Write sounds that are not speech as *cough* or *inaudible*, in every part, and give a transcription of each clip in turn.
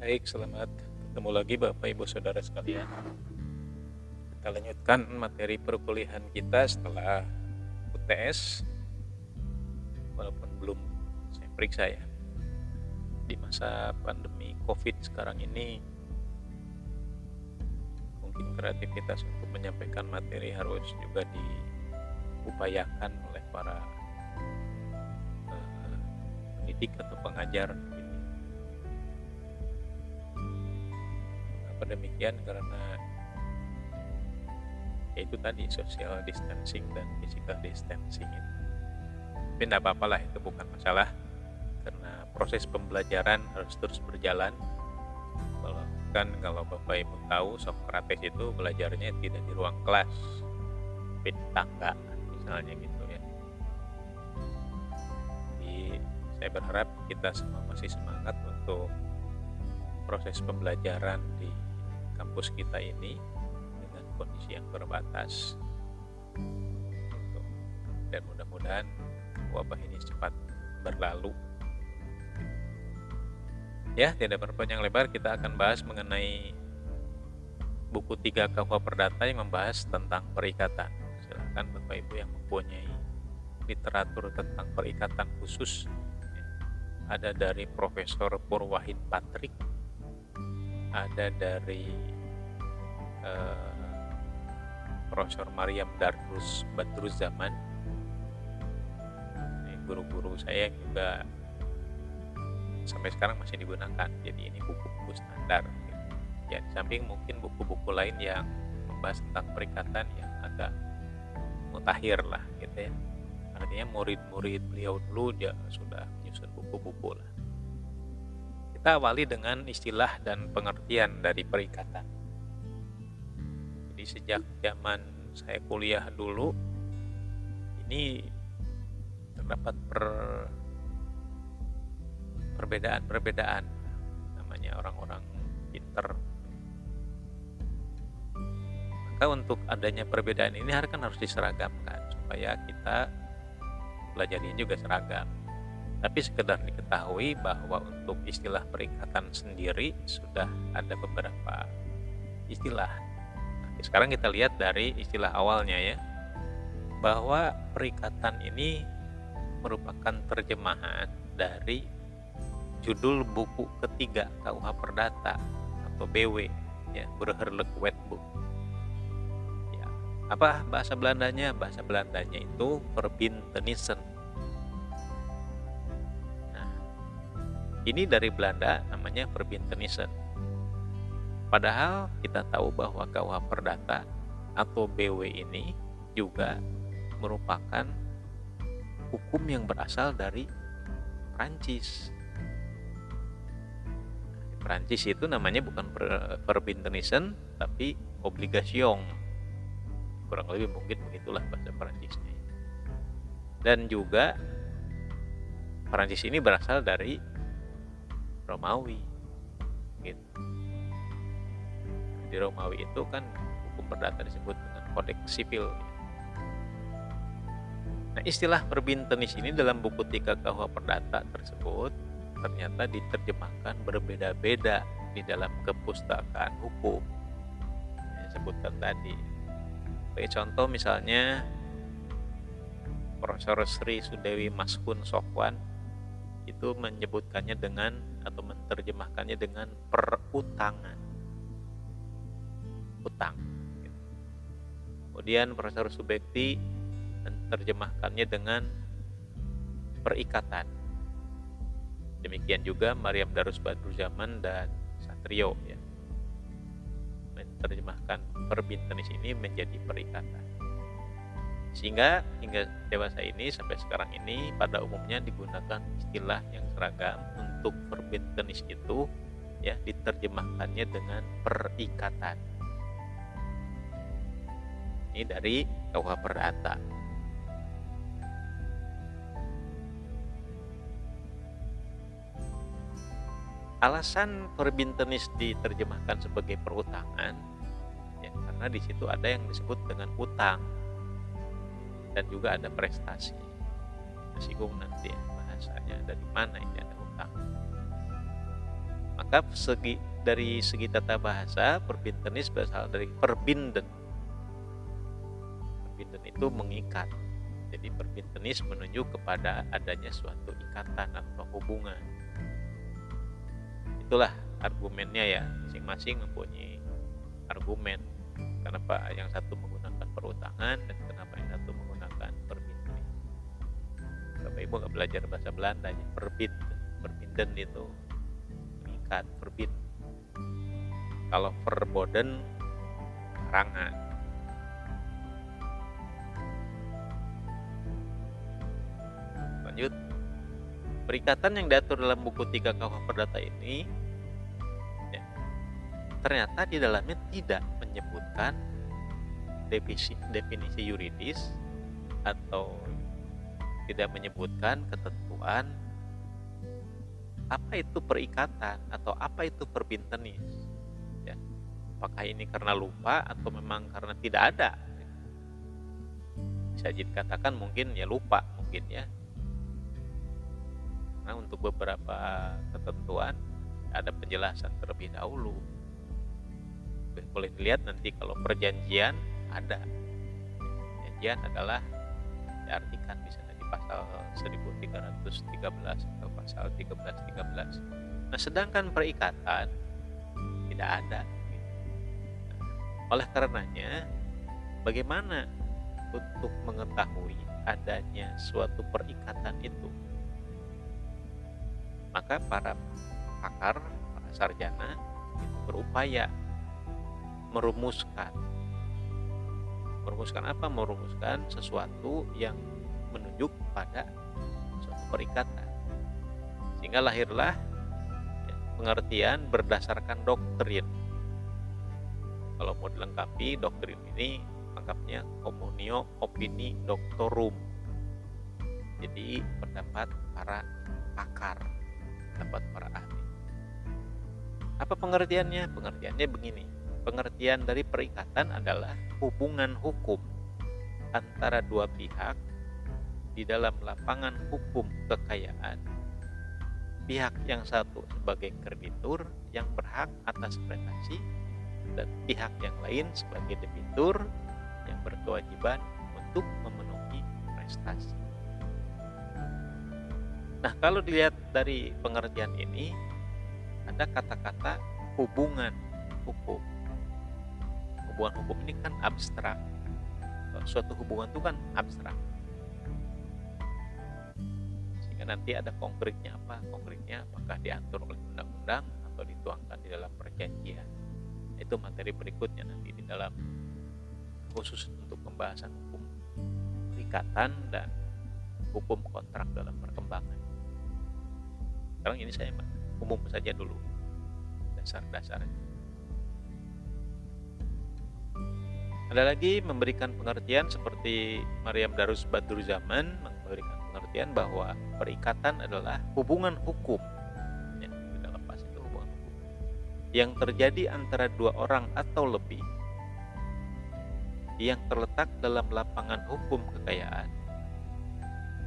Baik, selamat ketemu lagi Bapak Ibu Saudara sekalian. Kita lanjutkan materi perkuliahan kita setelah UTS. Walaupun belum saya periksa ya. Di masa pandemi Covid sekarang ini mungkin kreativitas untuk menyampaikan materi harus juga diupayakan oleh para pendidik atau pengajar Kenapa demikian? Karena yaitu tadi social distancing dan physical distancing itu. Tapi tidak apa-apa lah itu bukan masalah karena proses pembelajaran harus terus berjalan. Bahkan kalau Bapak Ibu tahu Socrates itu belajarnya tidak di ruang kelas, tapi di tangga misalnya gitu saya berharap kita semua masih semangat untuk proses pembelajaran di kampus kita ini dengan kondisi yang terbatas dan mudah-mudahan wabah ini cepat berlalu ya tidak berpanjang lebar kita akan bahas mengenai buku 3 KUH Perdata yang membahas tentang perikatan silahkan Bapak Ibu yang mempunyai literatur tentang perikatan khusus. Ada dari Profesor Purwahid Patrik ada dari uh, Profesor Mariam Darus Badruz Zaman. Guru-guru saya juga sampai sekarang masih digunakan. Jadi ini buku-buku standar. Ya di samping mungkin buku-buku lain yang membahas tentang perikatan yang agak mutakhir lah gitu ya. Artinya murid-murid beliau dulu sudah menyusun buku-buku lah kita awali dengan istilah dan pengertian dari perikatan. Jadi sejak zaman saya kuliah dulu, ini terdapat per, perbedaan-perbedaan namanya orang-orang pinter. Maka untuk adanya perbedaan ini kan harus diseragamkan supaya kita belajarnya juga seragam tapi sekedar diketahui bahwa untuk istilah perikatan sendiri sudah ada beberapa istilah. Nah, sekarang kita lihat dari istilah awalnya ya, bahwa perikatan ini merupakan terjemahan dari judul buku ketiga KUH Perdata atau BW ya Burgerlijk Wetboek. Ya, apa bahasa Belandanya? Bahasa Belandanya itu Verbintenissen Ini dari Belanda namanya Verbintenisen. Padahal kita tahu bahwa KUH Perdata atau BW ini juga merupakan hukum yang berasal dari Prancis. Prancis itu namanya bukan Verbintenisen tapi obligation. Kurang lebih mungkin begitulah bahasa Prancisnya. Dan juga Prancis ini berasal dari Romawi gitu. Di Romawi itu kan hukum perdata disebut dengan kodeks sipil. Nah istilah perbintenis ini dalam buku tiga KUH Perdata tersebut ternyata diterjemahkan berbeda-beda di dalam kepustakaan hukum. Yang sebutkan tadi. Sebagai contoh misalnya Profesor Sri Sudewi Maskun Sokwan itu menyebutkannya dengan atau menerjemahkannya dengan perutangan. Utang. Kemudian Profesor Subekti menerjemahkannya dengan perikatan. Demikian juga Mariam Darus Badru Zaman dan Satrio ya. Menerjemahkan perbintenis ini menjadi perikatan sehingga hingga dewasa ini sampai sekarang ini pada umumnya digunakan istilah yang seragam untuk verbit tenis itu ya diterjemahkannya dengan perikatan. Ini dari KUH Perdata. Alasan perbintenis diterjemahkan sebagai perutangan ya karena di situ ada yang disebut dengan utang dan juga ada prestasi. Meskipun nanti ya bahasanya dari mana ini ada utang. Maka segi dari segi tata bahasa perbintenis berasal dari perbinden perbinden itu mengikat. Jadi perbintenis menunjuk kepada adanya suatu ikatan atau hubungan. Itulah argumennya ya masing-masing mempunyai argumen kenapa yang satu menggunakan perutangan dan kenapa yang Ibu nggak belajar bahasa Belanda ya perbit perbinden itu. Mengikat perbit kalau verboden larangan lanjut. Perikatan yang diatur dalam buku 3 KUH Perdata ini ya, ternyata di dalamnya tidak menyebutkan definisi, definisi yuridis atau tidak menyebutkan ketentuan apa itu perikatan atau apa itu perbintenis ya. Apakah ini karena lupa atau memang karena tidak ada? Bisa dikatakan mungkin ya lupa mungkin ya. Karena untuk beberapa ketentuan ada penjelasan terlebih dahulu. Boleh dilihat nanti kalau perjanjian ada. Perjanjian adalah diartikan bisa pasal 1313 atau pasal 1313 nah sedangkan perikatan tidak ada. Oleh karenanya bagaimana untuk mengetahui adanya suatu perikatan itu? Maka para pakar para sarjana itu berupaya merumuskan. Merumuskan apa? Merumuskan sesuatu yang menunjuk pada suatu perikatan. Sehingga lahirlah ya, pengertian berdasarkan doktrin. Kalau mau dilengkapi doktrin ini lengkapnya komunio opini doctorum. Jadi pendapat para pakar pendapat para ahli. Apa pengertiannya? Pengertiannya begini. Pengertian dari perikatan adalah hubungan hukum antara dua pihak di dalam lapangan hukum kekayaan. Pihak yang satu sebagai kreditur yang berhak atas prestasi dan pihak yang lain sebagai debitur yang berkewajiban untuk memenuhi prestasi. Nah, kalau dilihat dari pengertian ini ada kata-kata hubungan hukum hubungan hukum ini kan abstrak suatu hubungan itu kan abstrak nanti ada konkretnya apa konkretnya apakah diatur oleh undang-undang atau dituangkan di dalam perjanjian. Itu materi berikutnya nanti di dalam khusus untuk pembahasan hukum perikatan dan hukum kontrak dalam perkembangan. Sekarang ini saya umum saja dulu dasar-dasarnya. Ada lagi memberikan pengertian seperti Maryam Darus Badur Zaman memberikan pengertian bahwa perikatan adalah hubungan hukum. Ya, tidak lepas itu hubungan hukum. Yang terjadi antara dua orang atau lebih yang terletak dalam lapangan hukum kekayaan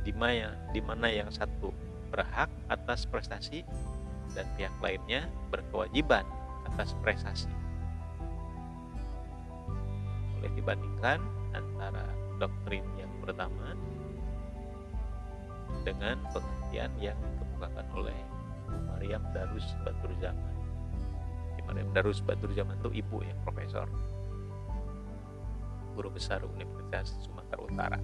di mana di mana yang satu berhak atas prestasi dan pihak lainnya berkewajiban atas prestasi boleh dibandingkan antara doktrin yang pertama dengan pengertian yang dikemukakan oleh Maryam Darus Batur Zaman. Maryam Darus Batur Zaman itu ibu ya profesor guru besar Universitas Sumatera Utara.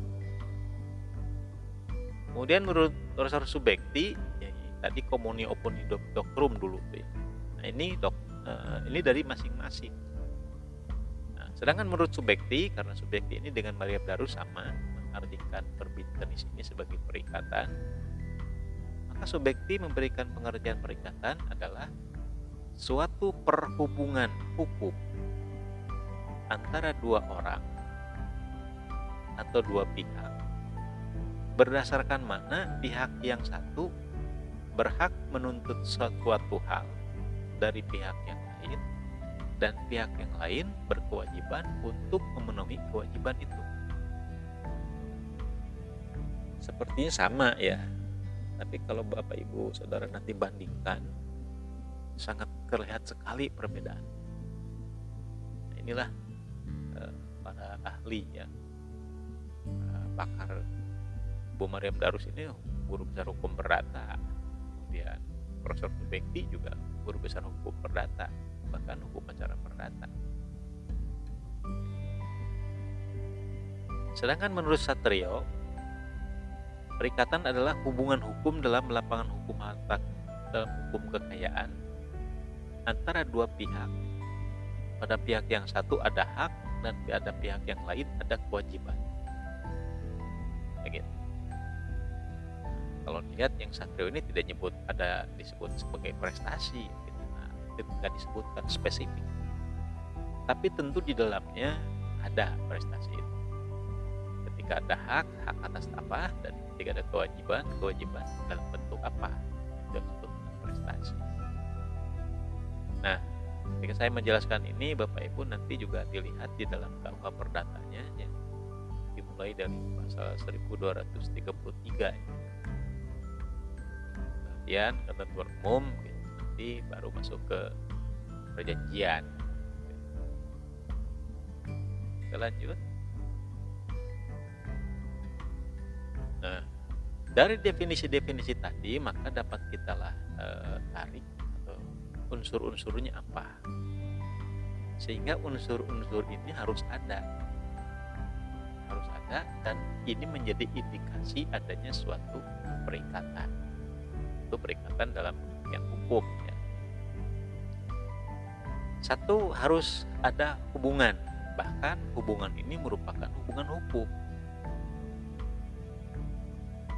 Kemudian menurut Profesor Subekti, ya, tadi komuni opini doktrum dulu ya. Nah ini dok, uh, ini dari masing-masing Sedangkan menurut Subekti, karena Subekti ini dengan Maria Darus sama mengartikan perbintenis ini sebagai perikatan, maka Subekti memberikan pengertian perikatan adalah suatu perhubungan hukum antara dua orang atau dua pihak berdasarkan mana pihak yang satu berhak menuntut suatu hal dari pihak yang lain dan pihak yang lain berkewajiban untuk memenuhi kewajiban itu. Sepertinya sama ya. Tapi kalau Bapak Ibu Saudara nanti bandingkan sangat terlihat sekali perbedaan. Nah, inilah uh, para ahli ya. Uh, pakar Bu Mariam Darus ini guru besar hukum perdata. Kemudian Profesor Bekti juga guru besar hukum perdata bahkan hukum acara perdata. Sedangkan menurut Satrio perikatan adalah hubungan hukum dalam lapangan hukum harta dalam hukum kekayaan antara dua pihak. Pada pihak yang satu ada hak dan pada pihak yang lain ada kewajiban. Begitu. Kalau dilihat yang satrio ini tidak nyebut ada disebut sebagai prestasi, gitu. nah, tidak disebutkan spesifik. Tapi tentu di dalamnya ada prestasi itu. Ketika ada hak, hak atas apa, dan ketika ada kewajiban, kewajiban dalam bentuk apa, itu disebut prestasi. Nah, ketika saya menjelaskan ini, Bapak Ibu nanti juga dilihat di dalam KUH perdatanya, ya, dimulai dari pasal 1233 ya. Kemudian ketentuan umum, gitu, nanti baru masuk ke perjanjian. Kita lanjut. Dari definisi-definisi tadi maka dapat kita lah e, tarik unsur-unsurnya apa. Sehingga unsur-unsur ini harus ada. Harus ada dan ini menjadi indikasi adanya suatu perikatan itu perikatan dalam yang hukum ya. satu harus ada hubungan. Bahkan hubungan ini merupakan hubungan hukum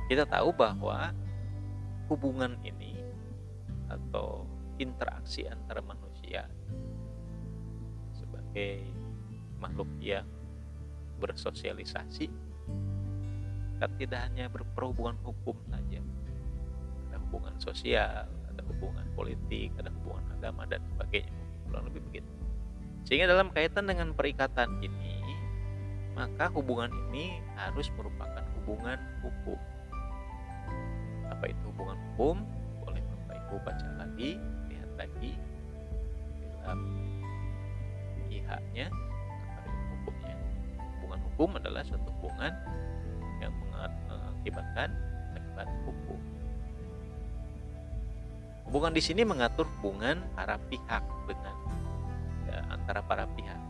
kita tahu bahwa hubungan ini atau interaksi antara manusia sebagai makhluk yang bersosialisasi kan tidak hanya berperhubungan hukum saja. Ada hubungan sosial ada hubungan politik ada hubungan agama dan sebagainya. Kurang lebih begitu. Sehingga dalam kaitan dengan perikatan ini maka hubungan ini harus merupakan hubungan hukum apa itu hubungan hukum boleh Bapak Ibu baca lagi lagi. Dalam pihaknya hukumnya. Hubungan hukum adalah suatu hubungan yang mengakibatkan akibat hukum. Hubungan di sini mengatur hubungan para pihak dengan ya, antara para pihak.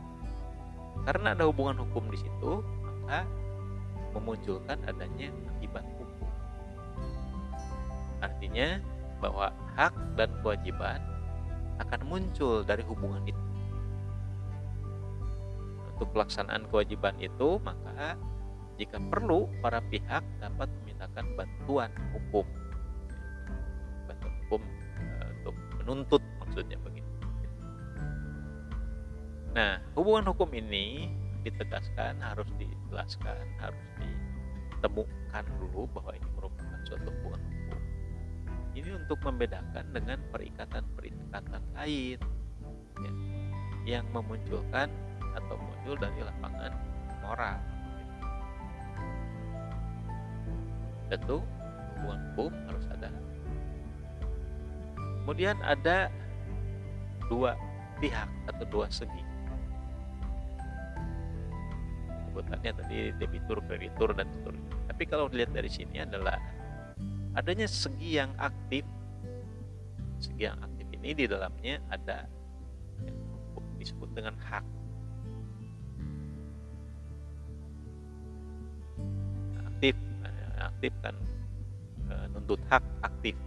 Karena ada hubungan hukum di situ maka memunculkan adanya akibat artinya bahwa hak dan kewajiban akan muncul dari hubungan itu. Untuk pelaksanaan kewajiban itu, maka jika perlu, para pihak dapat memintakan bantuan hukum. Bantuan hukum uh, untuk menuntut maksudnya begitu. Nah, hubungan hukum ini ditegaskan, harus dijelaskan, harus ditemukan dulu bahwa ini merupakan suatu hubungan ini untuk membedakan dengan perikatan-perikatan lain ya, yang memunculkan atau muncul dari lapangan moral. Tentu hubungan hukum harus ada. Kemudian ada dua pihak atau dua segi. Sebutannya tadi debitur, kreditur dan seterusnya. Tapi kalau dilihat dari sini adalah adanya segi yang aktif. Segi yang aktif ini di dalamnya ada yang disebut dengan hak. Aktif eh, aktif kan eh, nuntut hak aktif.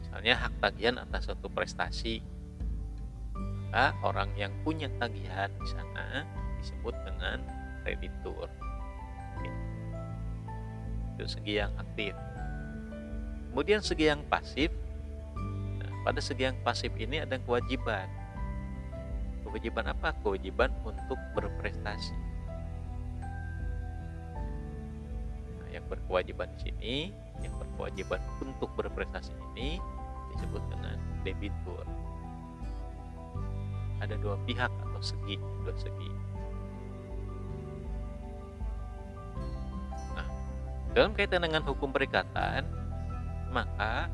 Misalnya hak tagihan atas suatu prestasi maka orang yang punya tagihan di sana disebut dengan kreditur itu segi yang aktif. Kemudian segi yang pasif nah, pada segi yang pasif ini ada kewajiban. Kewajiban apa? Kewajiban untuk berprestasi. Nah, yang berkewajiban di sini yang berkewajiban untuk berprestasi ini disebut dengan debitur. Ada dua pihak atau segi dua segi Dalam kaitan dengan hukum perikatan, maka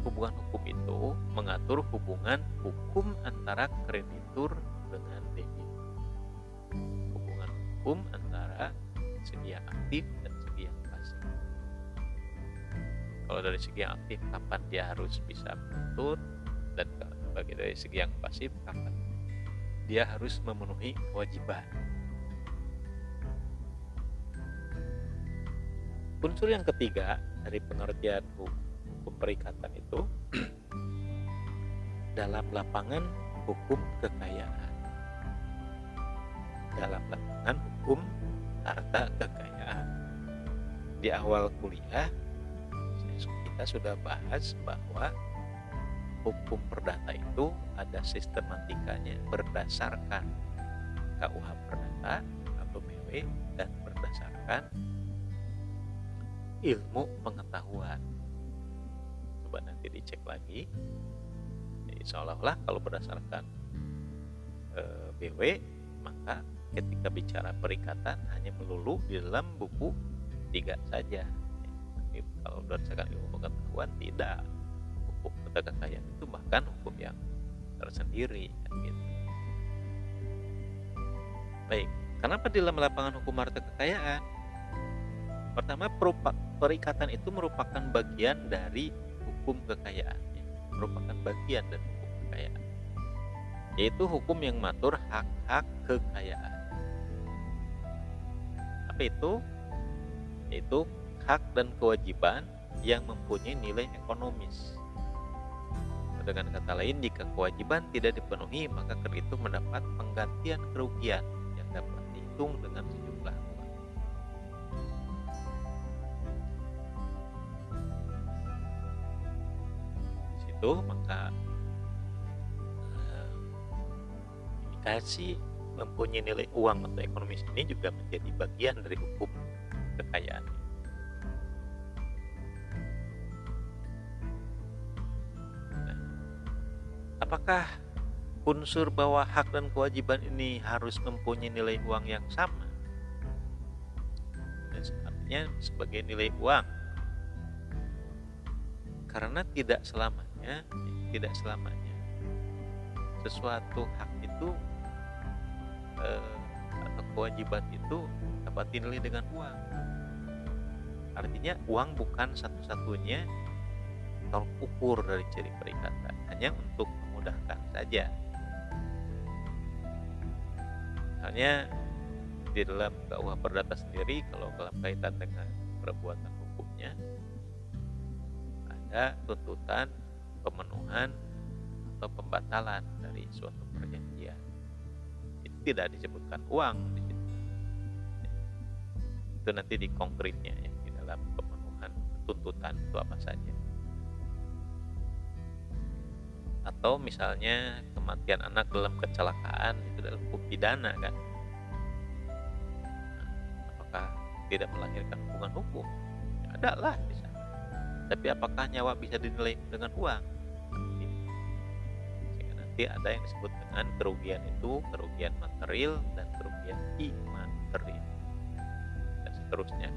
hubungan hukum itu mengatur hubungan hukum antara kreditur dengan debitur. Hubungan hukum antara sedia aktif dan sedia pasif. Kalau dari segi yang aktif, kapan dia harus bisa menuntut dan bagi dari segi yang pasif, kapan dia harus memenuhi kewajiban. Unsur yang ketiga dari pengertian hukum perikatan itu *clears throat* dalam lapangan hukum kekayaan. Dalam lapangan hukum harta kekayaan. Di awal kuliah kita sudah bahas bahwa hukum perdata itu ada sistematikanya berdasarkan KUH perdata atau BW dan berdasarkan ilmu pengetahuan. Coba nanti dicek lagi. Jadi seolah-olah kalau berdasarkan e, eh, BW maka ketika bicara perikatan hanya melulu di dalam buku tiga saja. Tapi kalau berdasarkan ilmu pengetahuan tidak. Hukum pedagang kekayaan itu bahkan hukum yang tersendiri kan gitu. baik kenapa di dalam lapangan hukum harta kekayaan? Pertama, perikatan itu merupakan bagian dari hukum kekayaan, ya. merupakan bagian dari hukum kekayaan, yaitu hukum yang mengatur hak-hak kekayaan. Apa itu? Yaitu hak dan kewajiban yang mempunyai nilai ekonomis. Dengan kata lain, jika kewajiban tidak dipenuhi, maka kreditur mendapat penggantian kerugian yang dapat dihitung dengan itu maka indikasi mempunyai nilai uang atau ekonomis ini juga menjadi bagian dari hukum kekayaan. Nah, apakah unsur bahwa hak dan kewajiban ini harus mempunyai nilai uang yang sama? Dan artinya sebagai nilai uang karena tidak selamanya selamanya tidak selamanya. Sesuatu hak itu eh, atau kewajiban itu dapat dinilai dengan uang. Artinya uang bukan satu-satunya tolak ukur dari ciri perikatan hanya untuk memudahkan saja. Misalnya di dalam KUH Perdata sendiri kalau dalam kaitan dengan perbuatan hukumnya ada tuntutan pemenuhan atau pembatalan dari suatu perjanjian. Itu tidak disebutkan uang di situ. Itu nanti di konkretnya ya di dalam pemenuhan tuntutan itu apa saja. Atau misalnya kematian anak dalam kecelakaan itu dalam hukum pidana kan. Nah, apakah tidak melahirkan hubungan hukum? Ya, ada lah di sana. Tapi apakah nyawa bisa dinilai dengan uang? Nanti ada yang disebut dengan kerugian itu kerugian material dan kerugian imaterial dan seterusnya.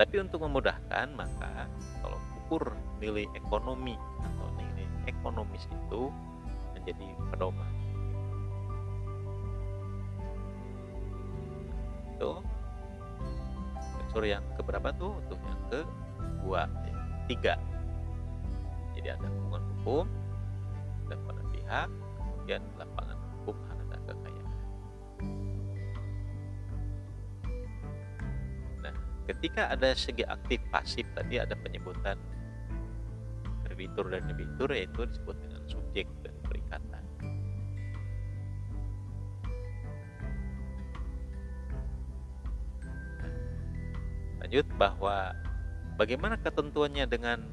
Tapi untuk memudahkan maka kalau ukur nilai ekonomi atau nilai ekonomis itu menjadi pedoman. Itu unsur yang keberapa tuh? Untuk yang kedua ya, tiga. Jadi ada hubungan hukum pihak kemudian lapangan hukum harta kekayaan. Nah, ketika ada segi aktif pasif tadi ada penyebutan kreditur dan debitur yaitu disebut dengan subjek dan perikatan. Lanjut bahwa bagaimana ketentuannya dengan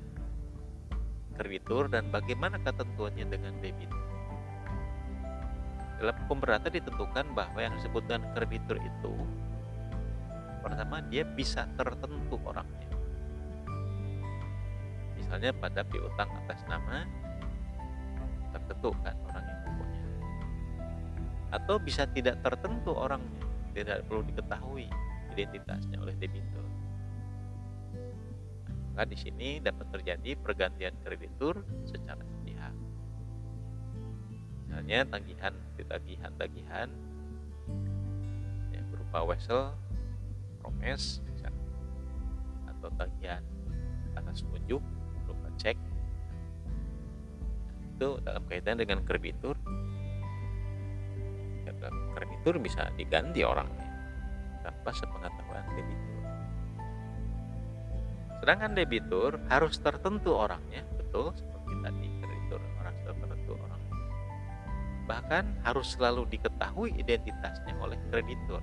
kreditur dan bagaimana ketentuannya dengan debit. Perdata ditentukan bahwa yang disebutkan kreditur itu pertama dia bisa tertentu orangnya. Misalnya pada piutang atas nama tertentu kan orang yang punya. Atau bisa tidak tertentu orangnya, tidak perlu diketahui identitasnya oleh debitur. maka di sini dapat terjadi pergantian kreditur secara misalnya tagihan tagihan-tagihan yang berupa wesel promes atau tagihan atas unjuk berupa cek. Itu dalam kaitan dengan kreditur. Ya, kreditur bisa diganti orangnya tanpa sepengetahuan debitur sedangkan debitur harus tertentu orangnya betul bahkan harus selalu diketahui identitasnya oleh kreditur.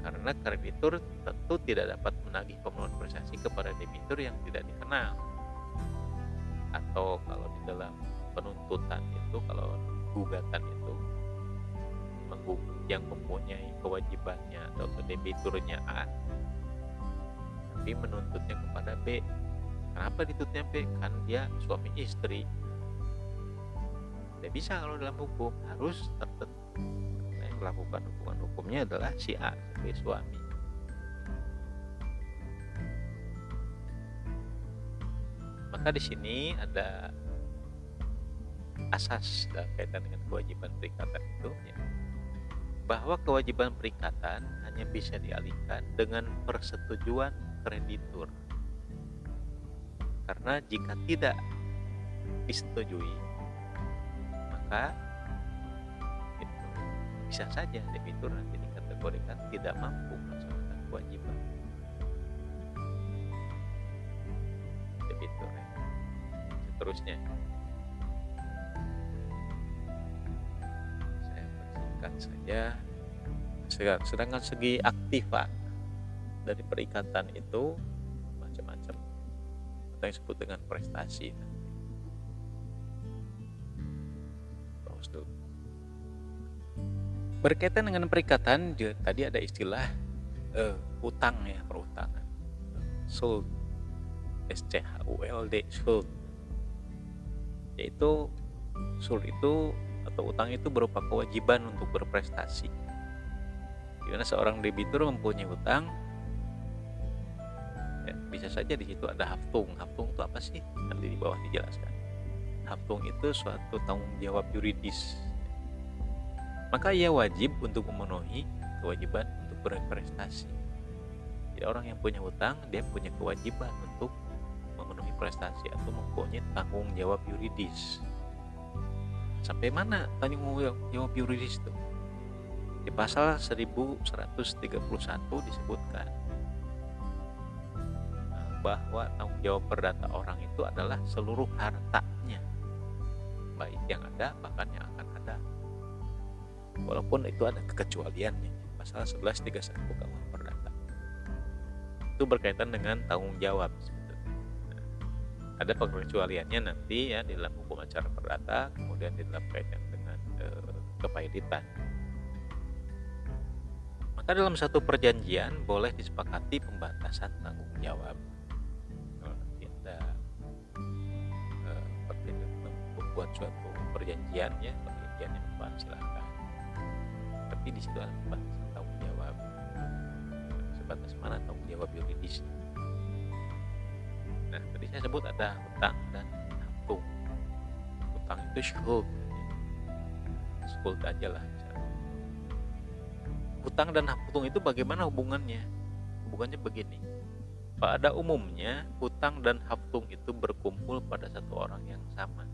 Karena kreditur tentu tidak dapat menagih pemenuhan prestasi kepada debitur yang tidak dikenal. Atau kalau di dalam penuntutan itu kalau gugatan itu yang mempunyai kewajibannya atau debiturnya A tapi menuntutnya kepada B. Kenapa dituntutnya B? Kan dia suami istri tidak bisa kalau dalam hukum. Harus tertentu yang melakukan hubungan hukumnya adalah si A sebagai suami. Maka di sini ada asas dalam kaitan dengan kewajiban perikatan itu ya, bahwa kewajiban perikatan hanya bisa dialihkan dengan persetujuan kreditur. Karena jika tidak disetujui maka itu bisa saja debitur nanti dikategorikan tidak mampu melaksanakan kewajiban. Debitur ya seterusnya. Saya persingkat saja. Sedangkan segi aktiva dari perikatan itu macam-macam. Atau yang disebut dengan prestasi berkaitan dengan perikatan tadi ada istilah uh, utang ya perutangan sold S C H U L D sold yaitu sul itu atau utang itu berupa kewajiban untuk berprestasi. Mana seorang debitur mempunyai utang ya, bisa saja di situ ada haftung. Haftung itu apa sih? Nanti di bawah dijelaskan haftung itu suatu tanggung jawab yuridis. Maka ia wajib untuk memenuhi kewajiban untuk berprestasi. Jadi orang yang punya utang dia punya kewajiban untuk prestasi atau mempunyai tanggung jawab yuridis. Sampai mana tanggung jawab yuridis itu? Di pasal 1131 disebutkan nah, bahwa tanggung jawab perdata orang itu adalah seluruh baik yang ada bahkan yang akan ada. Walaupun itu ada kekecualiannya. Pasal 1131 KUH perdata. Itu berkaitan dengan tanggung jawab ada pengecualiannya nanti ya di dalam hukum acara perdata kemudian di dalam kaitan dengan e, kepailitan maka dalam satu perjanjian boleh disepakati pembatasan tanggung jawab membuat suatu perjanjian ya perjanjian yang apa silahkan tapi di situ ada pembatasan tanggung jawab sebatas mana tanggung jawab yuridisnya Nah, tadi saya sebut ada hutang dan haftung. Hutang itu schuld. Schuld aja lah. Hutang dan haftung itu bagaimana hubungannya? Hubungannya begini. Pada umumnya, hutang dan haftung itu berkumpul pada satu orang yang sama.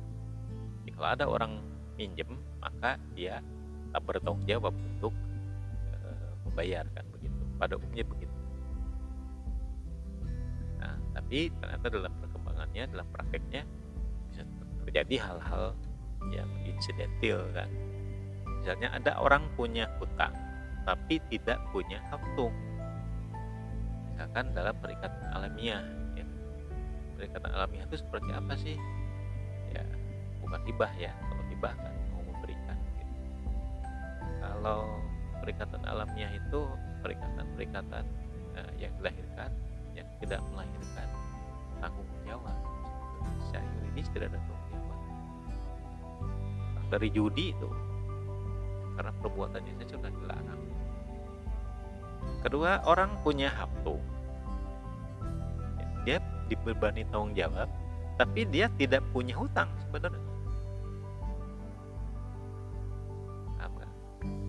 Kalau ada orang minjem, maka dia tak bertanggung jawab untuk uh, membayarkan begitu. Pada umumnya begitu tapi ternyata dalam perkembangannya dalam prakteknya bisa terjadi hal-hal yang insidentil kan misalnya ada orang punya hutang tapi tidak punya haftung misalkan dalam perikatan alamiah ya. perikatan alamiah itu seperti apa sih bukan hibah ya kalau hibah kan mau memberikan gitu. kalau perikatan alamiah itu perikatan-perikatan uh, yang dilahirkan yang tidak melahirkan tanggung jawab. Secara yuridis tidak ada tanggung jawab. Dari judi itu karena perbuatannya saja sudah dilarang. Kedua orang punya haftung dibebani tanggung jawab tapi dia tidak punya hutang sebenarnya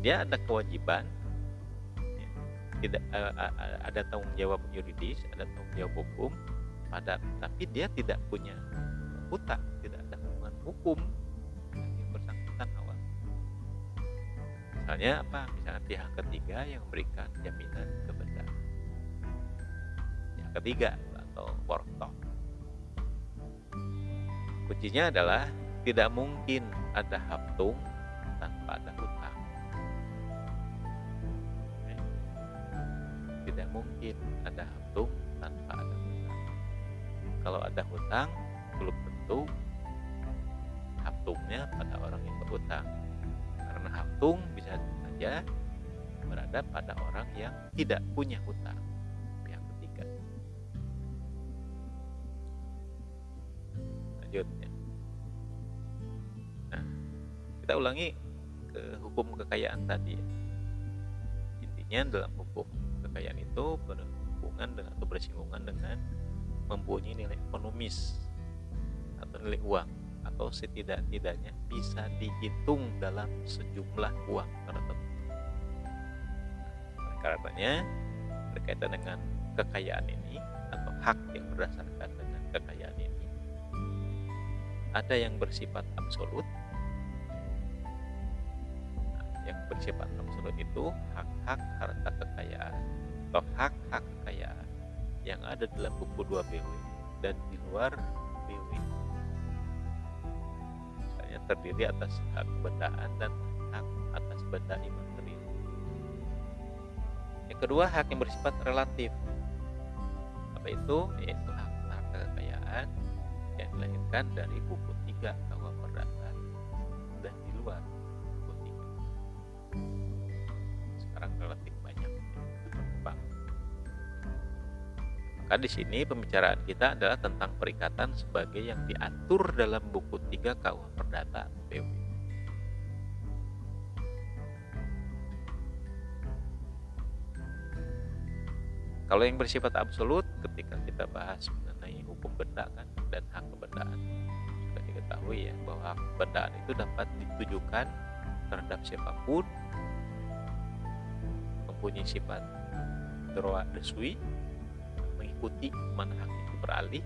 dia ada kewajiban. Tidak ada tanggung jawab yuridis ada tanggung jawab hukum pada tapi dia tidak punya hutang tidak ada hubungan hukum. Yang bersangkutan awal. Misalnya apa? Misalnya pihak ketiga yang memberikan jaminan kebenaran pihak ketiga atau workshop. Kuncinya adalah tidak mungkin ada haftung tidak mungkin ada hutang tanpa ada hutang. Kalau ada hutang, belum tentu hutangnya pada orang yang berhutang. Karena hutang bisa saja berada pada orang yang tidak punya hutang. Pihak ketiga. Lanjutnya. Nah, kita ulangi ke hukum kekayaan tadi ya. Intinya dalam hukum kekayaan itu berhubungan dengan atau bersinggungan dengan mempunyai nilai ekonomis atau nilai uang atau setidak-tidaknya bisa dihitung dalam sejumlah uang tertentu. Karenanya berkaitan dengan kekayaan ini atau hak yang berdasarkan dengan kekayaan ini ada yang bersifat absolut bersifat absolut itu hak-hak harta kekayaan atau hak-hak kekayaan yang ada dalam buku 2 BW dan di luar BW. Misalnya terdiri atas hak bendaan dan hak atas benda imaterial. Yang kedua, hak yang bersifat relatif. Apa itu? Yaitu hak harta kekayaan yang dilahirkan dari buku 3 Maka di sini pembicaraan kita adalah tentang perikatan sebagai yang diatur dalam buku 3 KUH Perdata BW. Kalau yang bersifat absolut ketika kita bahas mengenai hukum benda kan dan hak kebendaan sudah diketahui ya bahwa hak kebendaan itu dapat ditujukan terhadap siapa pun mempunyai sifat droit de mengikuti hak itu beralih.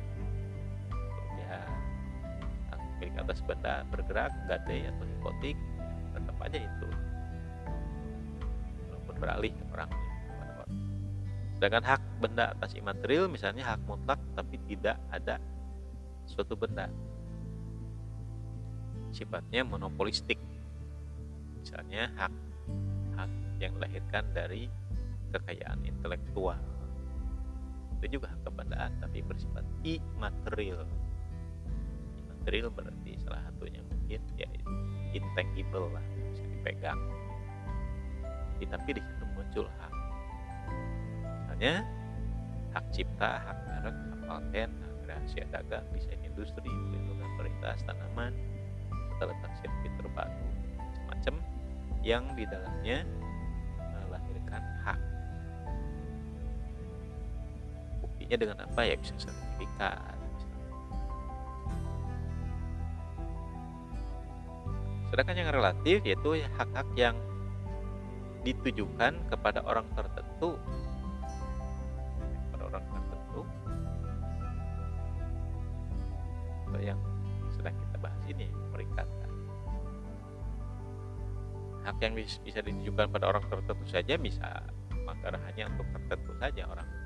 Ya milik atas benda bergerak gadai atau hipotik tetap aja itu. Walaupun beralih ke orang sedangkan hak benda atas imaterial misalnya hak mutlak tapi tidak ada suatu benda. Sifatnya monopolistik. Misalnya hak hak yang dilahirkan dari kekayaan intelektual itu juga hak kebendaan tapi bersifat imaterial. Imaterial berarti salah satunya mungkin ya intangible lah bisa dipegang. Tapi di situ muncul hak. Misalnya hak cipta hak merek hak paten hak rahasia dagang desain industri pelindungan varietas tanaman serta letak sirkuit terpadu macam yang di dalamnya buktinya dengan apa ya? Bisa sertifikat sedangkan yang relatif yaitu hak-hak yang ditujukan kepada orang tertentu. Kepada orang tertentu. Atau yang sedang kita bahas ini merikatkan hak yang bisa ditujukan pada orang tertentu saja bisa maka hanya untuk tertentu saja orang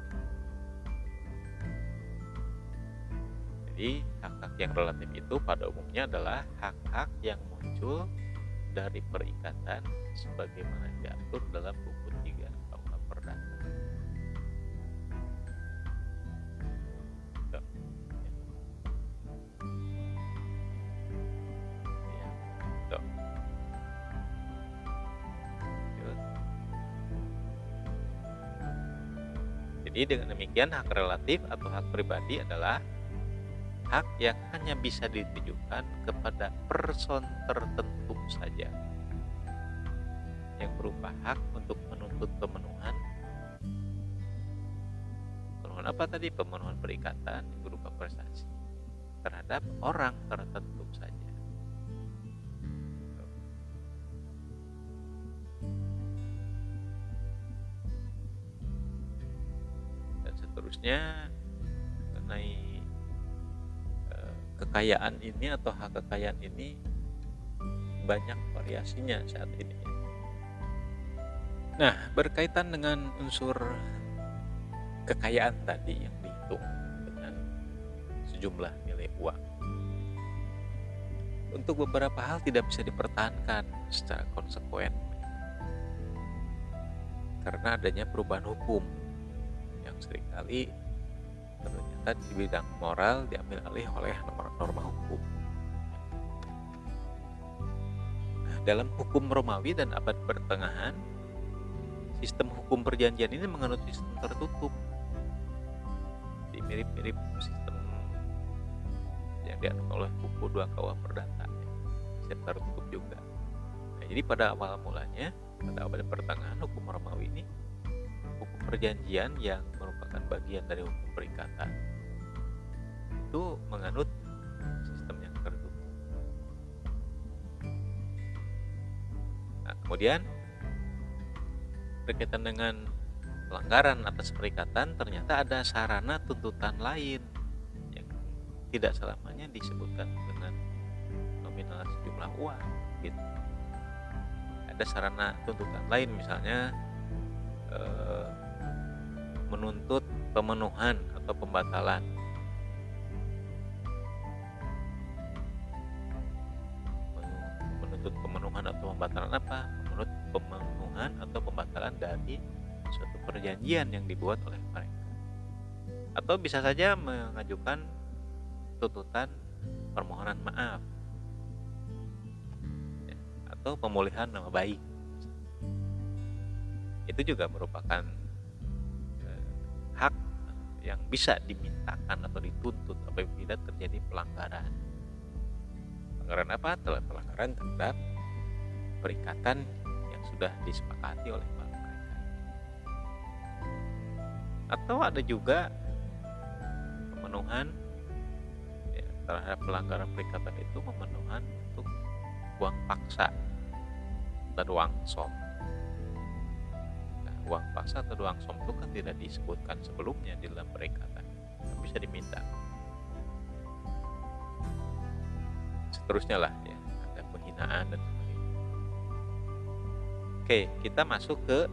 Jadi hak-hak yang relatif itu pada umumnya adalah hak-hak yang muncul dari perikatan sebagaimana diatur dalam buku 3 KUH Perdata. Jadi dengan demikian hak relatif atau hak pribadi adalah hak yang hanya bisa ditujukan kepada person tertentu saja. Yang berupa hak untuk menuntut pemenuhan. Pemenuhan apa tadi? Pemenuhan perikatan berupa prestasi terhadap orang tertentu saja. Dan seterusnya kekayaan ini atau hak kekayaan ini banyak variasinya saat ini Nah, berkaitan dengan unsur kekayaan tadi yang dihitung dengan sejumlah nilai uang. Untuk beberapa hal tidak bisa dipertahankan secara konsekuen karena adanya perubahan hukum yang sering kali di bidang moral diambil alih oleh norma-norma hukum. Dalam hukum Romawi dan abad pertengahan sistem hukum perjanjian ini menganut sistem tertutup mirip-mirip sistem yang dianut oleh buku dua kawah perdata sistem tertutup juga nah, jadi pada awal mulanya pada awal pertengahan hukum Romawi ini hukum perjanjian yang merupakan bagian dari hukum perikatan itu menganut sistem yang tertutup nah kemudian berkaitan dengan pelanggaran atas perikatan ternyata ada sarana tuntutan lain yang tidak selamanya disebutkan dengan nominal sejumlah uang gitu. Ada sarana tuntutan lain misalnya eh, menuntut pemenuhan atau pembatalan menuntut pemenuhan atau pembatalan apa? Menurut pemenuhan atau pembatalan dari suatu perjanjian yang dibuat oleh mereka. Atau bisa saja mengajukan tuntutan permohonan maaf. Ya, atau pemulihan nama baik. Itu juga merupakan eh, hak yang bisa dimintakan atau dituntut apabila terjadi pelanggaran pelanggaran apa? pelanggaran terhadap perikatan sudah disepakati oleh mereka. Atau ada juga pemenuhan ya, terhadap pelanggaran perikatan itu pemenuhan untuk uang paksa dan uang som. Nah, uang paksa atau uang som itu kan tidak disebutkan sebelumnya di dalam perikatan. Bisa diminta seterusnya lah ya ada penghinaan dan Oke, kita masuk ke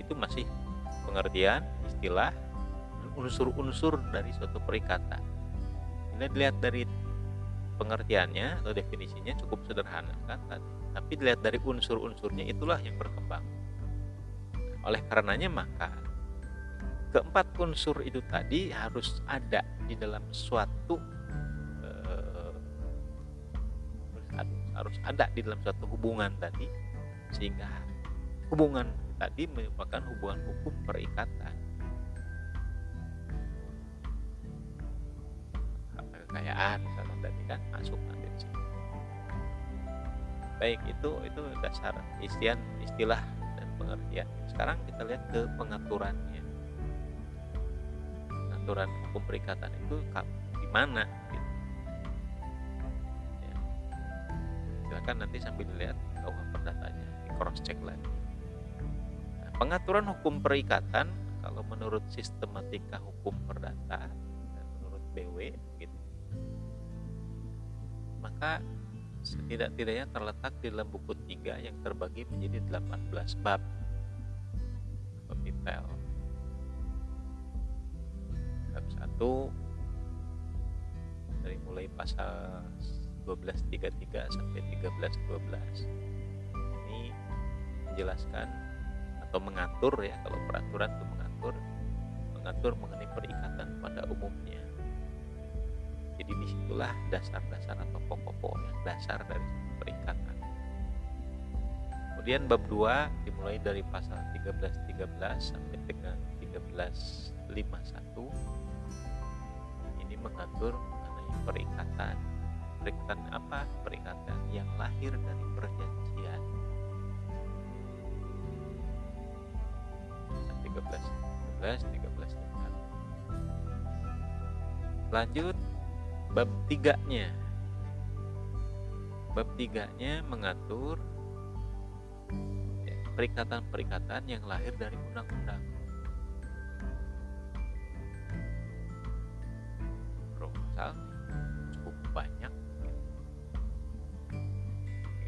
itu masih pengertian istilah unsur-unsur dari suatu perikatan. Ini dilihat dari pengertiannya atau definisinya cukup sederhana kan, tapi dilihat dari unsur-unsurnya itulah yang berkembang. Oleh karenanya maka keempat unsur itu tadi harus ada di dalam suatu harus ada di dalam suatu hubungan tadi sehingga hubungan tadi merupakan hubungan hukum perikatan. Kekayaan misalnya tadi kan masuk nanti di sini baik itu itu dasar istilah istilah dan pengertian. Sekarang kita lihat ke pengaturannya. Pengaturan hukum perikatan itu di mana? Gitu. Silakan nanti sambil lihat KUH perdatanya. Cross check lagi. Nah, pengaturan hukum perikatan kalau menurut sistematika hukum perdata dan menurut BW gitu. Maka setidak-tidaknya terletak di dalam buku 3 yang terbagi menjadi 18 bab. Bab detail. Bab 1 dari mulai pasal 1233 sampai 1312 menjelaskan atau mengatur ya kalau peraturan itu mengatur mengatur mengenai perikatan pada umumnya. Jadi di situlah dasar-dasar atau pokok-pokok yang dasar dari perikatan. Kemudian bab 2 dimulai dari pasal 1313 sampai dengan 1351 ini mengatur mengenai perikatan perikatan apa? Perikatan yang lahir dari perjanjian. 13 13 13 lanjut bab tiganya. Bab tiganya mengatur ya, perikatan-perikatan yang lahir dari undang-undang. Pasal cukup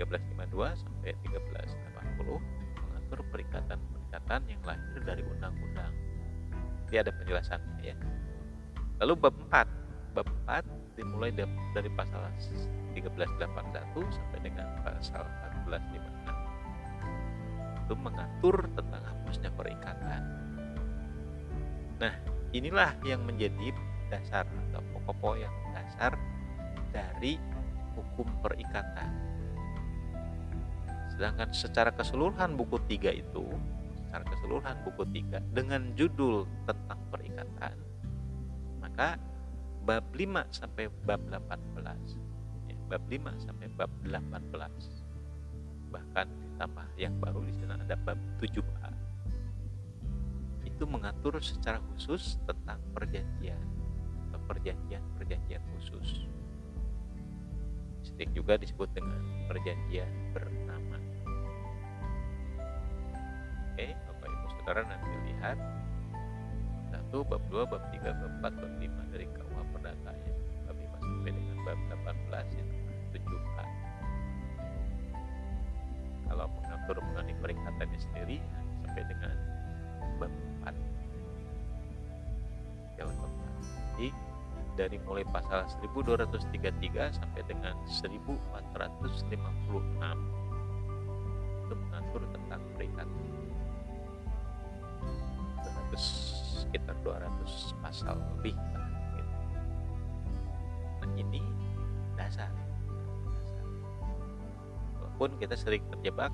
1352 sampai 1380 mengatur perikatan-perikatan yang lahir dari undang-undang. Dia ada penjelasannya ya. Lalu bab 4, bab 4 dimulai dari pasal 1381 sampai dengan pasal 1456. Itu mengatur tentang hapusnya perikatan. Nah, inilah yang menjadi dasar atau pokok-pokok yang dasar dari hukum perikatan. Sedangkan secara keseluruhan buku 3 itu, secara keseluruhan buku 3 dengan judul tentang perikatan, maka bab 5 sampai bab 18 ya, bab 5 sampai bab 18 bahkan ditambah yang baru di sana ada bab 7a itu mengatur secara khusus tentang perjanjian perjanjian-perjanjian khusus. Sedikit juga disebut dengan perjanjian bernama. Oke, Bapak Ibu Saudara nanti lihat satu bab 2, bab 3, bab 4, bab 5 dari KUH Perdata ya. Bab 5 sampai dengan bab 18 itu 7A. Kalau mengatur mengenai perikatannya sendiri sampai dengan bab 4. Jalan Jadi dari mulai pasal 1233 sampai dengan 1456 sekitar 200 pasal lebih lah, gitu. nah ini dasar, walaupun kita sering terjebak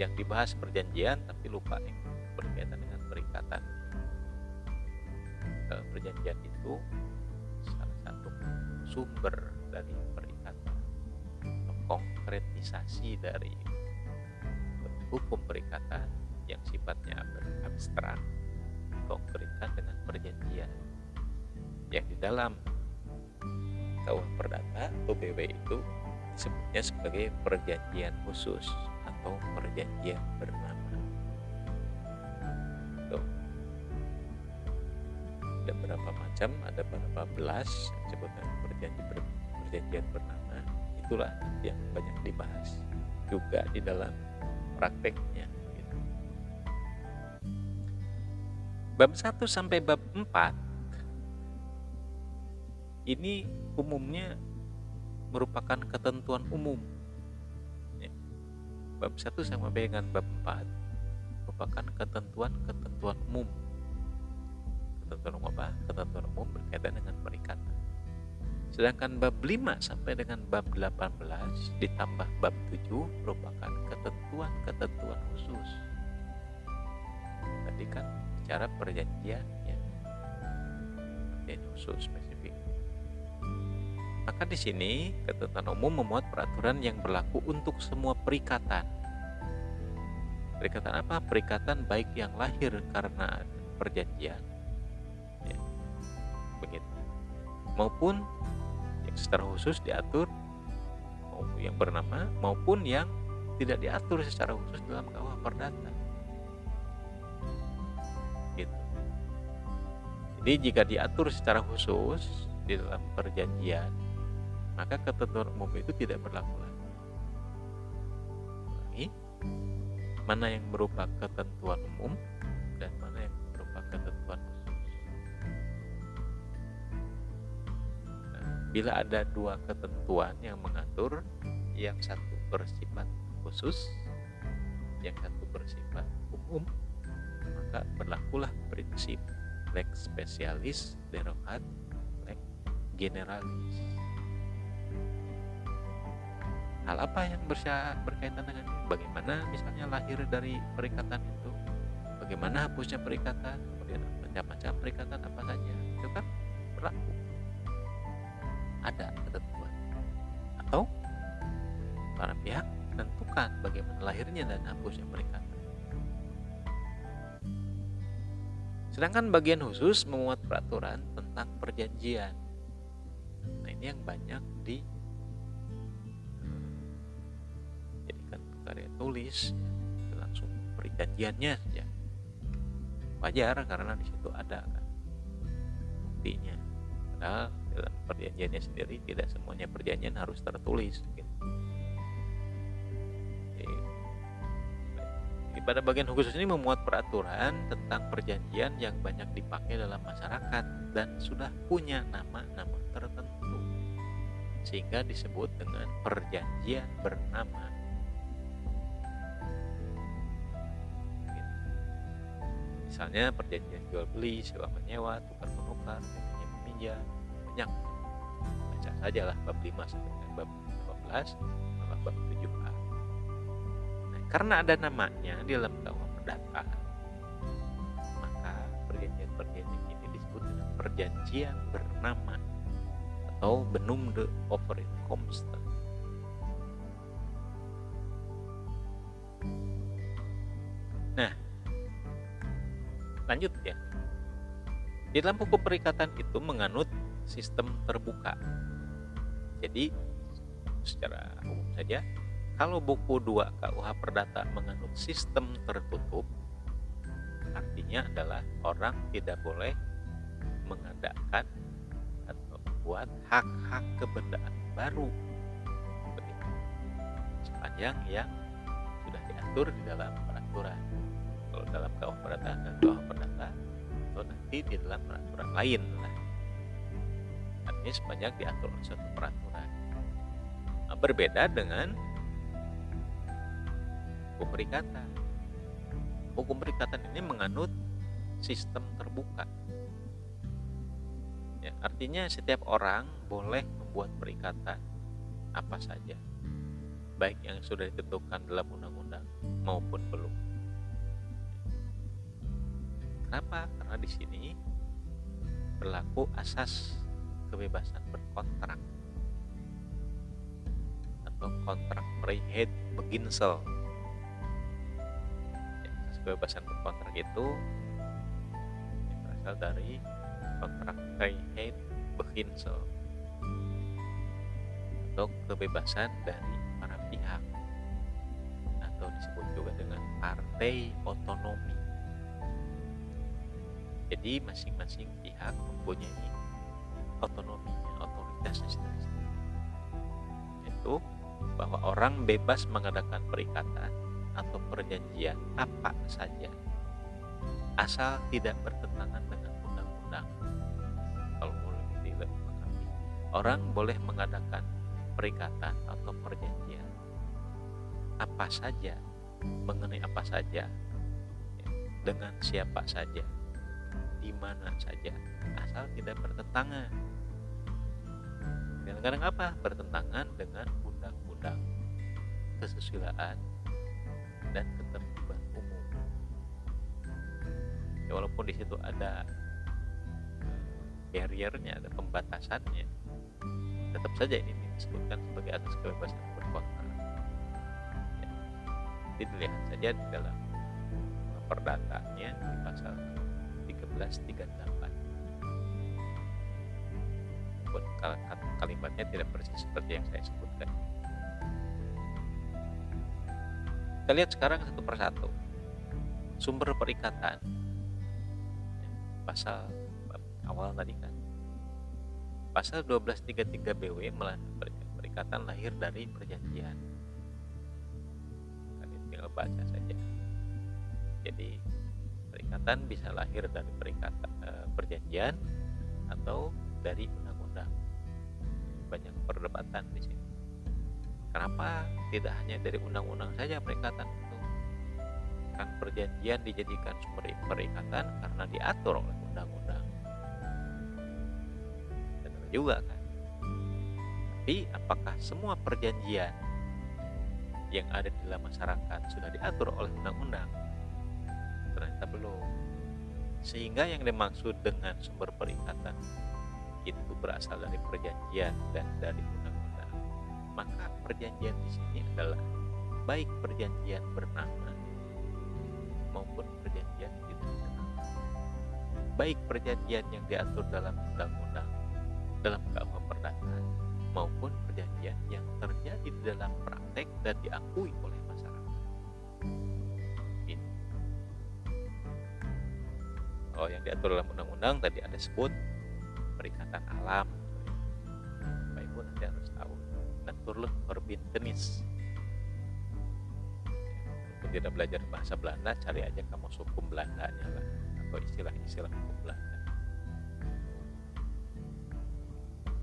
yang dibahas perjanjian tapi lupa yang berkaitan dengan perikatan dalam perjanjian itu salah satu sumber dari perikatan konkretisasi dari hukum perikatan yang sifatnya abstrak konkretkan dengan perjanjian. Yang di dalam KUH Perdata BW itu disebutnya sebagai perjanjian khusus atau perjanjian bernama. Ada berapa macam? Ada berapa belas? Yang disebutkan perjanjian ber, perjanjian bernama. Itulah yang banyak dibahas juga di dalam prakteknya bab 1 sampai bab 4 ini umumnya merupakan ketentuan umum ya. bab 1 sampai dengan bab 4 merupakan ketentuan-ketentuan umum ketentuan umum apa? Ketentuan umum berkaitan dengan perikatan. Sedangkan bab 5 sampai dengan bab 18 ditambah bab 7 merupakan ketentuan-ketentuan khusus. Tadi kan bicara perjanjian ya. Perjanjian khusus spesifik. Maka di sini ketentuan umum memuat peraturan yang berlaku untuk semua perikatan. Perikatan apa? Perikatan baik yang lahir karena perjanjian begitu maupun yang secara khusus diatur yang bernama maupun yang tidak diatur secara khusus dalam KUH Perdata jadi jika diatur secara khusus di dalam perjanjian maka ketentuan umum itu tidak berlaku lagi. Ulangi, mana yang berupa ketentuan umum dan mana yang berupa ketentuan bila ada dua ketentuan yang mengatur yang satu bersifat khusus yang satu bersifat umum maka berlakulah prinsip lex specialis derogat lex generalis. Hal apa yang berkaitan dengan bagaimana misalnya lahir dari perikatan itu? Bagaimana hapusnya perikatan? Kemudian macam-macam perikatan apa saja? Itu kan berlaku. Ada ketentuan. Atau para pihak menentukan bagaimana lahirnya dan hapusnya perikatan Sedangkan bagian khusus memuat peraturan tentang perjanjian. Nah ini yang banyak di jadikan karya tulis ya, langsung perjanjiannya saja. Wajar karena di situ ada kan buktinya. Padahal dalam perjanjiannya sendiri tidak semuanya perjanjian harus tertulis. Gitu. Pada bagian khusus ini memuat peraturan tentang perjanjian yang banyak dipakai dalam masyarakat dan sudah punya nama-nama tertentu sehingga disebut dengan perjanjian bernama. Misalnya perjanjian jual beli sewa menyewa tukar menukar pinjam meminjam banyak baca saja lah bab 5 sampai dengan bab 15 sama bab 7a karena ada namanya di dalam KUH Perdata, maka perjanjian-perjanjian ini disebut dengan perjanjian bernama atau benumde overeenkomsten. Nah, lanjut ya. Di dalam buku perikatan itu menganut sistem terbuka. Jadi secara umum saja kalau buku 2 KUH Perdata menganut sistem tertutup, artinya adalah orang tidak boleh mengadakan atau membuat hak-hak kebendaan baru. Begitu sepanjang yang sudah diatur di dalam peraturan. Kalau dalam KUH Perdata dan KUH Perdata atau nanti di dalam peraturan lain lah. Artinya sepanjang diatur oleh satu peraturan. Nah, berbeda dengan hukum perikatan. Hukum perikatan ini menganut sistem terbuka. Ya, artinya setiap orang boleh membuat perikatan apa saja, baik yang sudah ditentukan dalam undang-undang maupun belum. Kenapa? Karena di sini berlaku asas kebebasan berkontrak atau kontrak prehead beginsel kebebasan berkontrak itu berasal dari kontrak Vrijheid Beginsel atau kebebasan dari para pihak. Atau disebut juga dengan partai otonomi. Jadi masing-masing pihak mempunyai otonominya otoritasnya sendiri-sendiri itu bahwa orang bebas mengadakan perikatan perjanjian apa saja asal tidak bertentangan dengan undang-undang. Kalau boleh dilengkapi orang boleh mengadakan perikatan atau perjanjian apa saja mengenai apa saja ya, dengan siapa saja di mana saja asal tidak bertentangan. Kadang-kadang apa? Bertentangan dengan undang-undang kesusilaan walaupun di situ ada barriernya, ada pembatasannya, tetap saja ini disebutkan sebagai atas kebebasan berkontrak. Ya. Jadi dilihat saja di dalam perdatanya di pasal 1338 pun kalimatnya tidak persis seperti yang saya sebutkan kita lihat sekarang satu persatu sumber perikatan pasal awal tadi kan. Pasal 1233 BW perikatan lahir dari perjanjian. Kalian tinggal baca saja. Jadi perikatan bisa lahir dari perikatan eh, perjanjian atau dari undang-undang. Banyak perdebatan di sini. Kenapa tidak hanya dari undang-undang saja perikatan itu? Kan perjanjian dijadikan sumber perikatan karena diatur oleh undang-undang. Benar juga kan? Tapi apakah semua perjanjian yang ada di dalam masyarakat sudah diatur oleh undang-undang? Ternyata belum. Sehingga yang dimaksud dengan sumber perikatan itu berasal dari perjanjian dan dari undang-undang. Maka perjanjian di sini adalah baik perjanjian bernama maupun perjanjian bernama. baik perjanjian yang diatur dalam undang-undang dalam KUH Perdata maupun perjanjian yang terjadi di dalam praktek dan diakui oleh masyarakat. Ini. Oh, yang diatur dalam undang-undang tadi ada sebut perikatan alam. Baik pun nanti harus tahu. Naturluk tenis. Tidak belajar bahasa Belanda, cari aja kamu hukum Belandanya lah atau istilah-istilah hukum Belanda.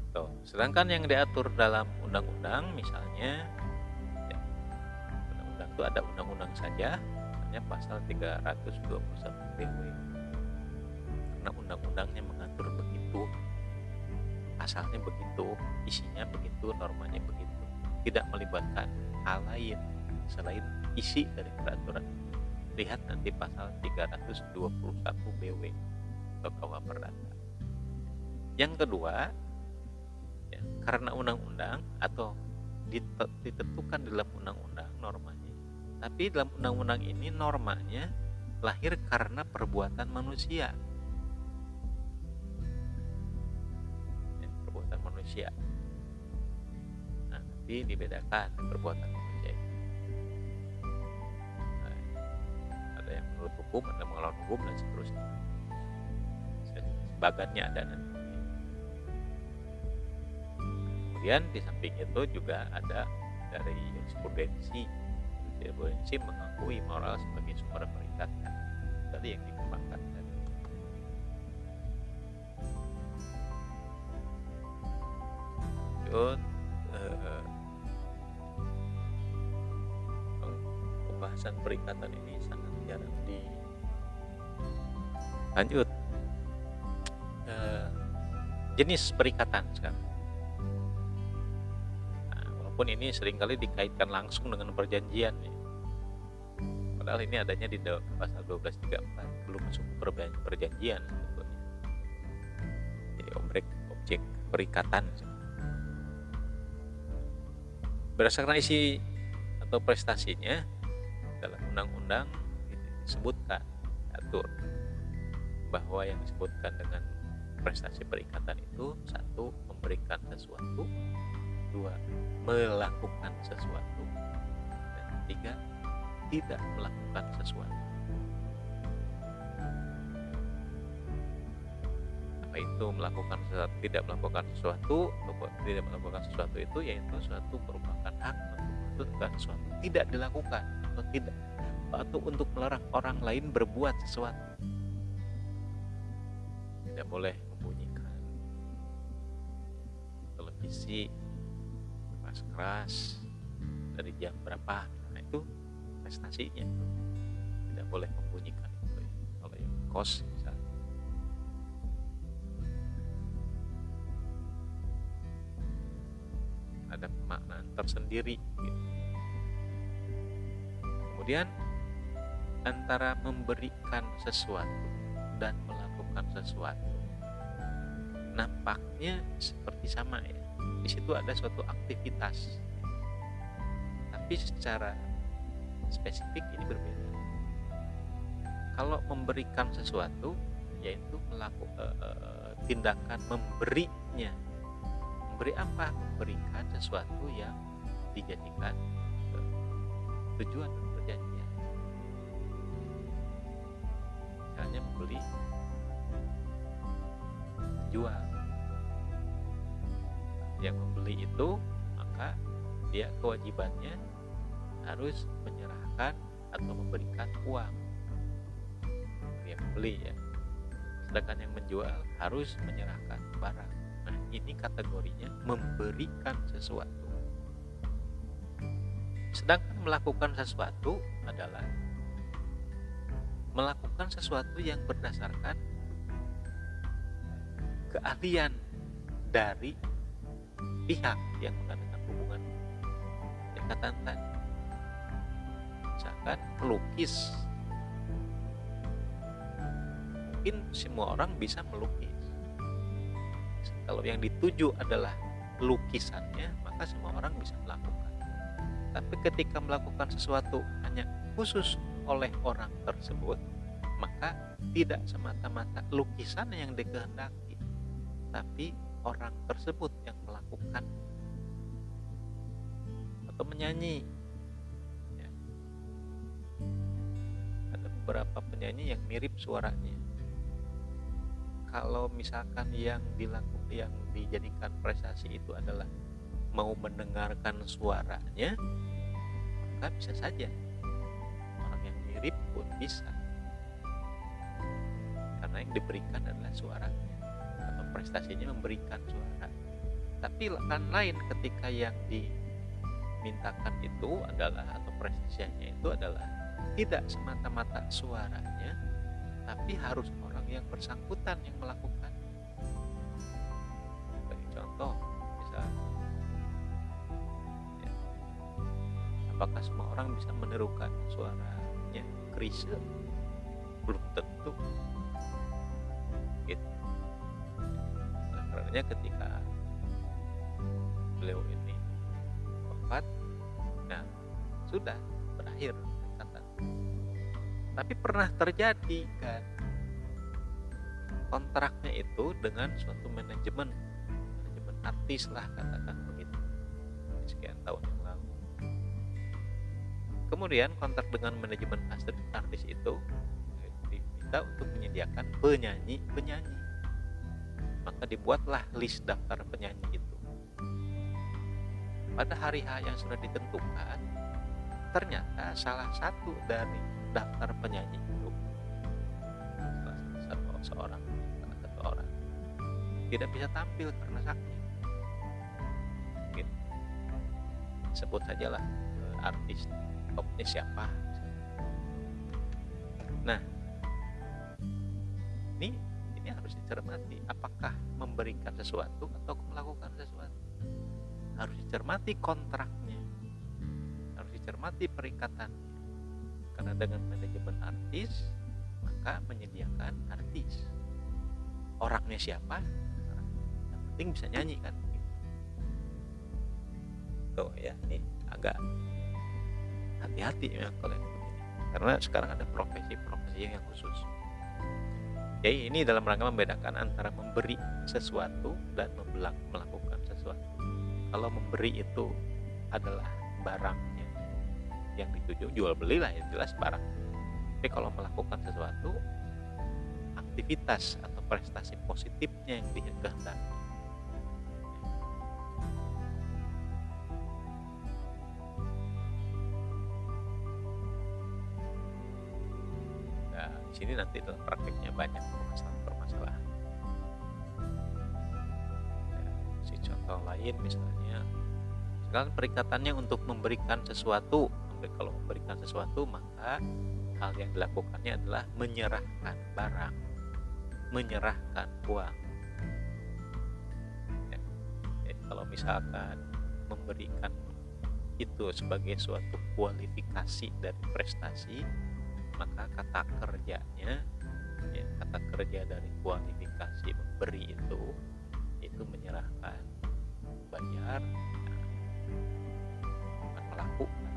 Tuh, sedangkan yang diatur dalam undang-undang misalnya ya, undang-undang itu ada undang-undang saja misalnya pasal 321 BW karena undang-undangnya mengatur begitu asalnya begitu isinya begitu normanya begitu tidak melibatkan hal lain selain isi dari peraturan. Lihat nanti pasal 321 BW atau KUH Perdata yang kedua ya, karena undang-undang atau ditentukan dalam undang-undang normanya tapi dalam undang-undang ini normanya lahir karena perbuatan manusia. Ya, perbuatan manusia. Nah nanti dibedakan perbuatan menurut hukum yang melawan hukum dan seterusnya. Sebagannya ada nanti kemudian di samping itu juga ada dari jurisprudensi. Jurisprudensi mengakui moral sebagai sumber perikat tadi yang dikembangkan tadi. Lanjut eh, pembahasan perikatan ini sangat jarang di lanjut eh, jenis perikatan sekarang walaupun ini sering kali dikaitkan langsung dengan perjanjian ya. Padahal ini adanya di pasal 1234 belum masuk perjanjian sebetulnya. Jadi objek objek perikatan. Berdasarkan isi atau prestasinya dalam undang-undang disebutkan atur. Bahwa yang disebutkan dengan prestasi perikatan itu satu memberikan sesuatu. Dua melakukan sesuatu. Dan tiga tidak melakukan sesuatu. Apa itu melakukan sesuatu tidak melakukan sesuatu? Tidak melakukan sesuatu itu yaitu suatu merupakan hak untuk melakukan sesuatu. Tidak dilakukan atau tidak atau untuk melarang orang lain berbuat sesuatu. Tidak boleh membunyikan. Televisi keras-keras dari jam berapa? Nah itu prestasinya. Tidak boleh membunyikan ya. kalau yang kos misalnya. Ada pemaknaan tersendiri gitu. kemudian antara memberikan sesuatu dan melakukan sesuatu. Nampaknya seperti sama ya. Di situ ada suatu aktivitas. Tapi secara spesifik ini berbeda. Kalau memberikan sesuatu yaitu melakukan uh, uh, tindakan memberinya. Memberi apa? Memberikan sesuatu yang dijadikan uh, tujuan misalnya membeli. Jual. Yang membeli itu maka dia kewajibannya harus menyerahkan atau memberikan uang. Yang membeli ya. Sedangkan yang menjual harus menyerahkan barang. Nah ini kategorinya memberikan sesuatu. Sedangkan melakukan sesuatu adalah melakukan sesuatu yang berdasarkan keahlian dari pihak yang mengadakan hubungan dekatan tadi. Misalkan melukis. Mungkin semua orang bisa melukis. Kalau yang dituju adalah lukisannya maka semua orang bisa melakukan. Tapi ketika melakukan sesuatu hanya khusus oleh orang tersebut tidak semata-mata lukisan yang dikehendaki, tapi orang tersebut yang melakukan atau menyanyi. Ya. Ada beberapa penyanyi yang mirip suaranya. Kalau misalkan yang dilakukan yang dijadikan prestasi itu adalah mau mendengarkan suaranya, maka bisa saja orang yang mirip pun bisa karena yang diberikan adalah suaranya atau prestasinya memberikan suara. Tapi kan lain ketika yang dimintakan itu adalah atau prestasinya itu adalah tidak semata-mata suaranya tapi harus orang yang bersangkutan yang melakukan. Sebagai contoh misal ya, apakah semua orang bisa menirukan suaranya? Krisya belum tentu karenanya ketika beliau ini wafat nah sudah berakhir kata tapi pernah terjadi kan kontraknya itu dengan suatu manajemen manajemen artis lah katakan begitu sekian tahun yang lalu. Kemudian kontrak dengan manajemen artis itu diminta untuk menyediakan penyanyi penyanyi maka dibuatlah list daftar penyanyi itu. Pada hari H yang sudah ditentukan ternyata salah satu dari daftar penyanyi itu seorang salah satu orang. Tidak bisa tampil karena sakit. Gitu. sebut sajalah eh, artis topnya siapa. Nah ini ini harus dicermati apakah memberikan sesuatu atau melakukan sesuatu. Harus dicermati kontraknya. Harus dicermati perikatannya. Karena dengan manajemen artis maka menyediakan artis. Orangnya siapa? Yang penting bisa nyanyi kan? Tuh ya ini agak hati-hati ya kalau yang begini. Karena sekarang ada profesi-profesi yang khusus jadi ini dalam rangka membedakan antara memberi sesuatu dan melakukan sesuatu. Kalau memberi itu adalah barangnya yang dituju jual beli lah ya jelas barang. Tapi kalau melakukan sesuatu aktivitas atau prestasi positifnya yang dikehendaki sini nanti dalam prakteknya banyak permasalahan-permasalahan ya, si contoh lain misalnya sekarang perikatannya untuk memberikan sesuatu kalau memberikan sesuatu maka hal yang dilakukannya adalah menyerahkan barang menyerahkan uang ya. Jadi kalau misalkan memberikan itu sebagai suatu kualifikasi dari prestasi maka kata kerjanya ya, kata kerja dari kualifikasi memberi itu itu menyerahkan bayar ya, melakukan.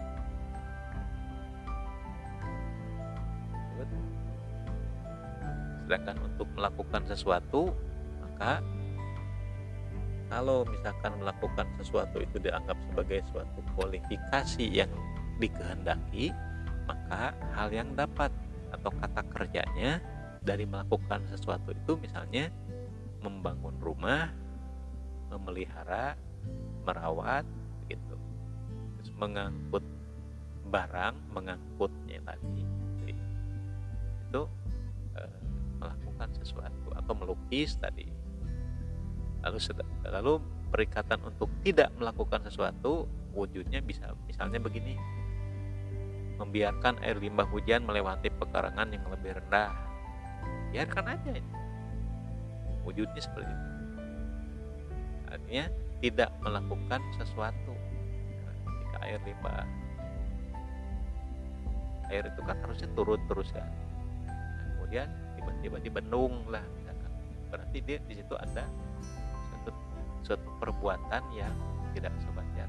Sedangkan untuk melakukan sesuatu maka kalau misalkan melakukan sesuatu itu dianggap sebagai suatu kualifikasi yang dikehendaki maka hal yang dapat atau kata kerjanya dari melakukan sesuatu itu misalnya membangun rumah memelihara merawat gitu. Terus mengangkut barang mengangkutnya tadi itu eh, melakukan sesuatu atau melukis tadi. Lalu lalu perikatan untuk tidak melakukan sesuatu wujudnya bisa misalnya begini membiarkan air limbah hujan melewati pekarangan yang lebih rendah. Biarkan aja wujudnya seperti itu. Artinya tidak melakukan sesuatu. Ketika air limbah air itu kan harusnya turun terus kan. Nah, kemudian tiba-tiba dibendung lah misalkan berarti dia di situ ada suatu suatu perbuatan yang tidak sewajar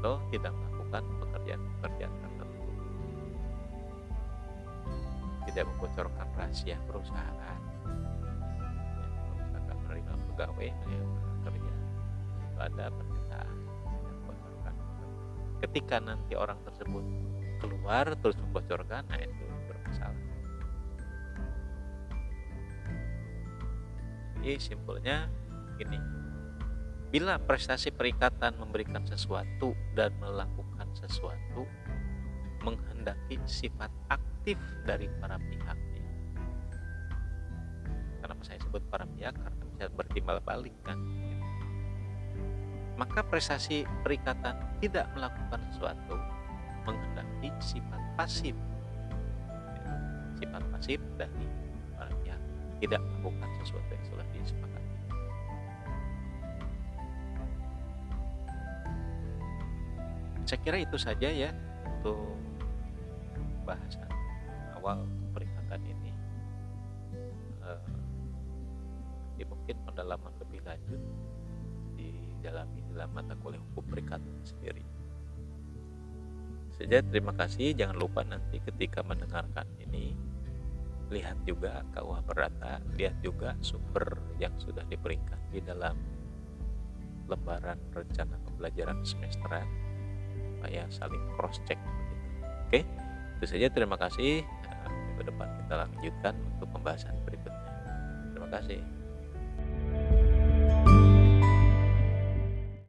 atau tidak melakukan pekerjaan-pekerjaan tertentu. Tidak membocorkan rahasia perusahaan. Ya, misalkan menerima pegawai menerima kerja itu ada pernyataan ketika nanti orang tersebut keluar terus membocorkan nah itu bermasalah. Jadi simpelnya gini. Bila prestasi perikatan memberikan sesuatu dan melakukan sesuatu menghendaki sifat aktif dari para pihaknya. Kenapa saya sebut para pihak? Karena bisa bertimbal balik kan. Maka prestasi perikatan tidak melakukan sesuatu menghendaki sifat pasif. Sifat pasif dari para pihak. Tidak melakukan sesuatu yang sudah disepakati saya kira itu saja ya untuk bahasan awal perikatan ini. Uh, mungkin pendalaman lebih lanjut didalami dalam mata kuliah hukum perikatan sendiri. Saja terima kasih. Jangan lupa nanti ketika mendengarkan ini lihat juga KUH Perdata lihat juga sumber yang sudah diberikan di dalam lembaran rencana pembelajaran semesteran supaya saling cross check oke itu saja. Terima kasih. Minggu depan kita lanjutkan untuk pembahasan berikutnya. Terima kasih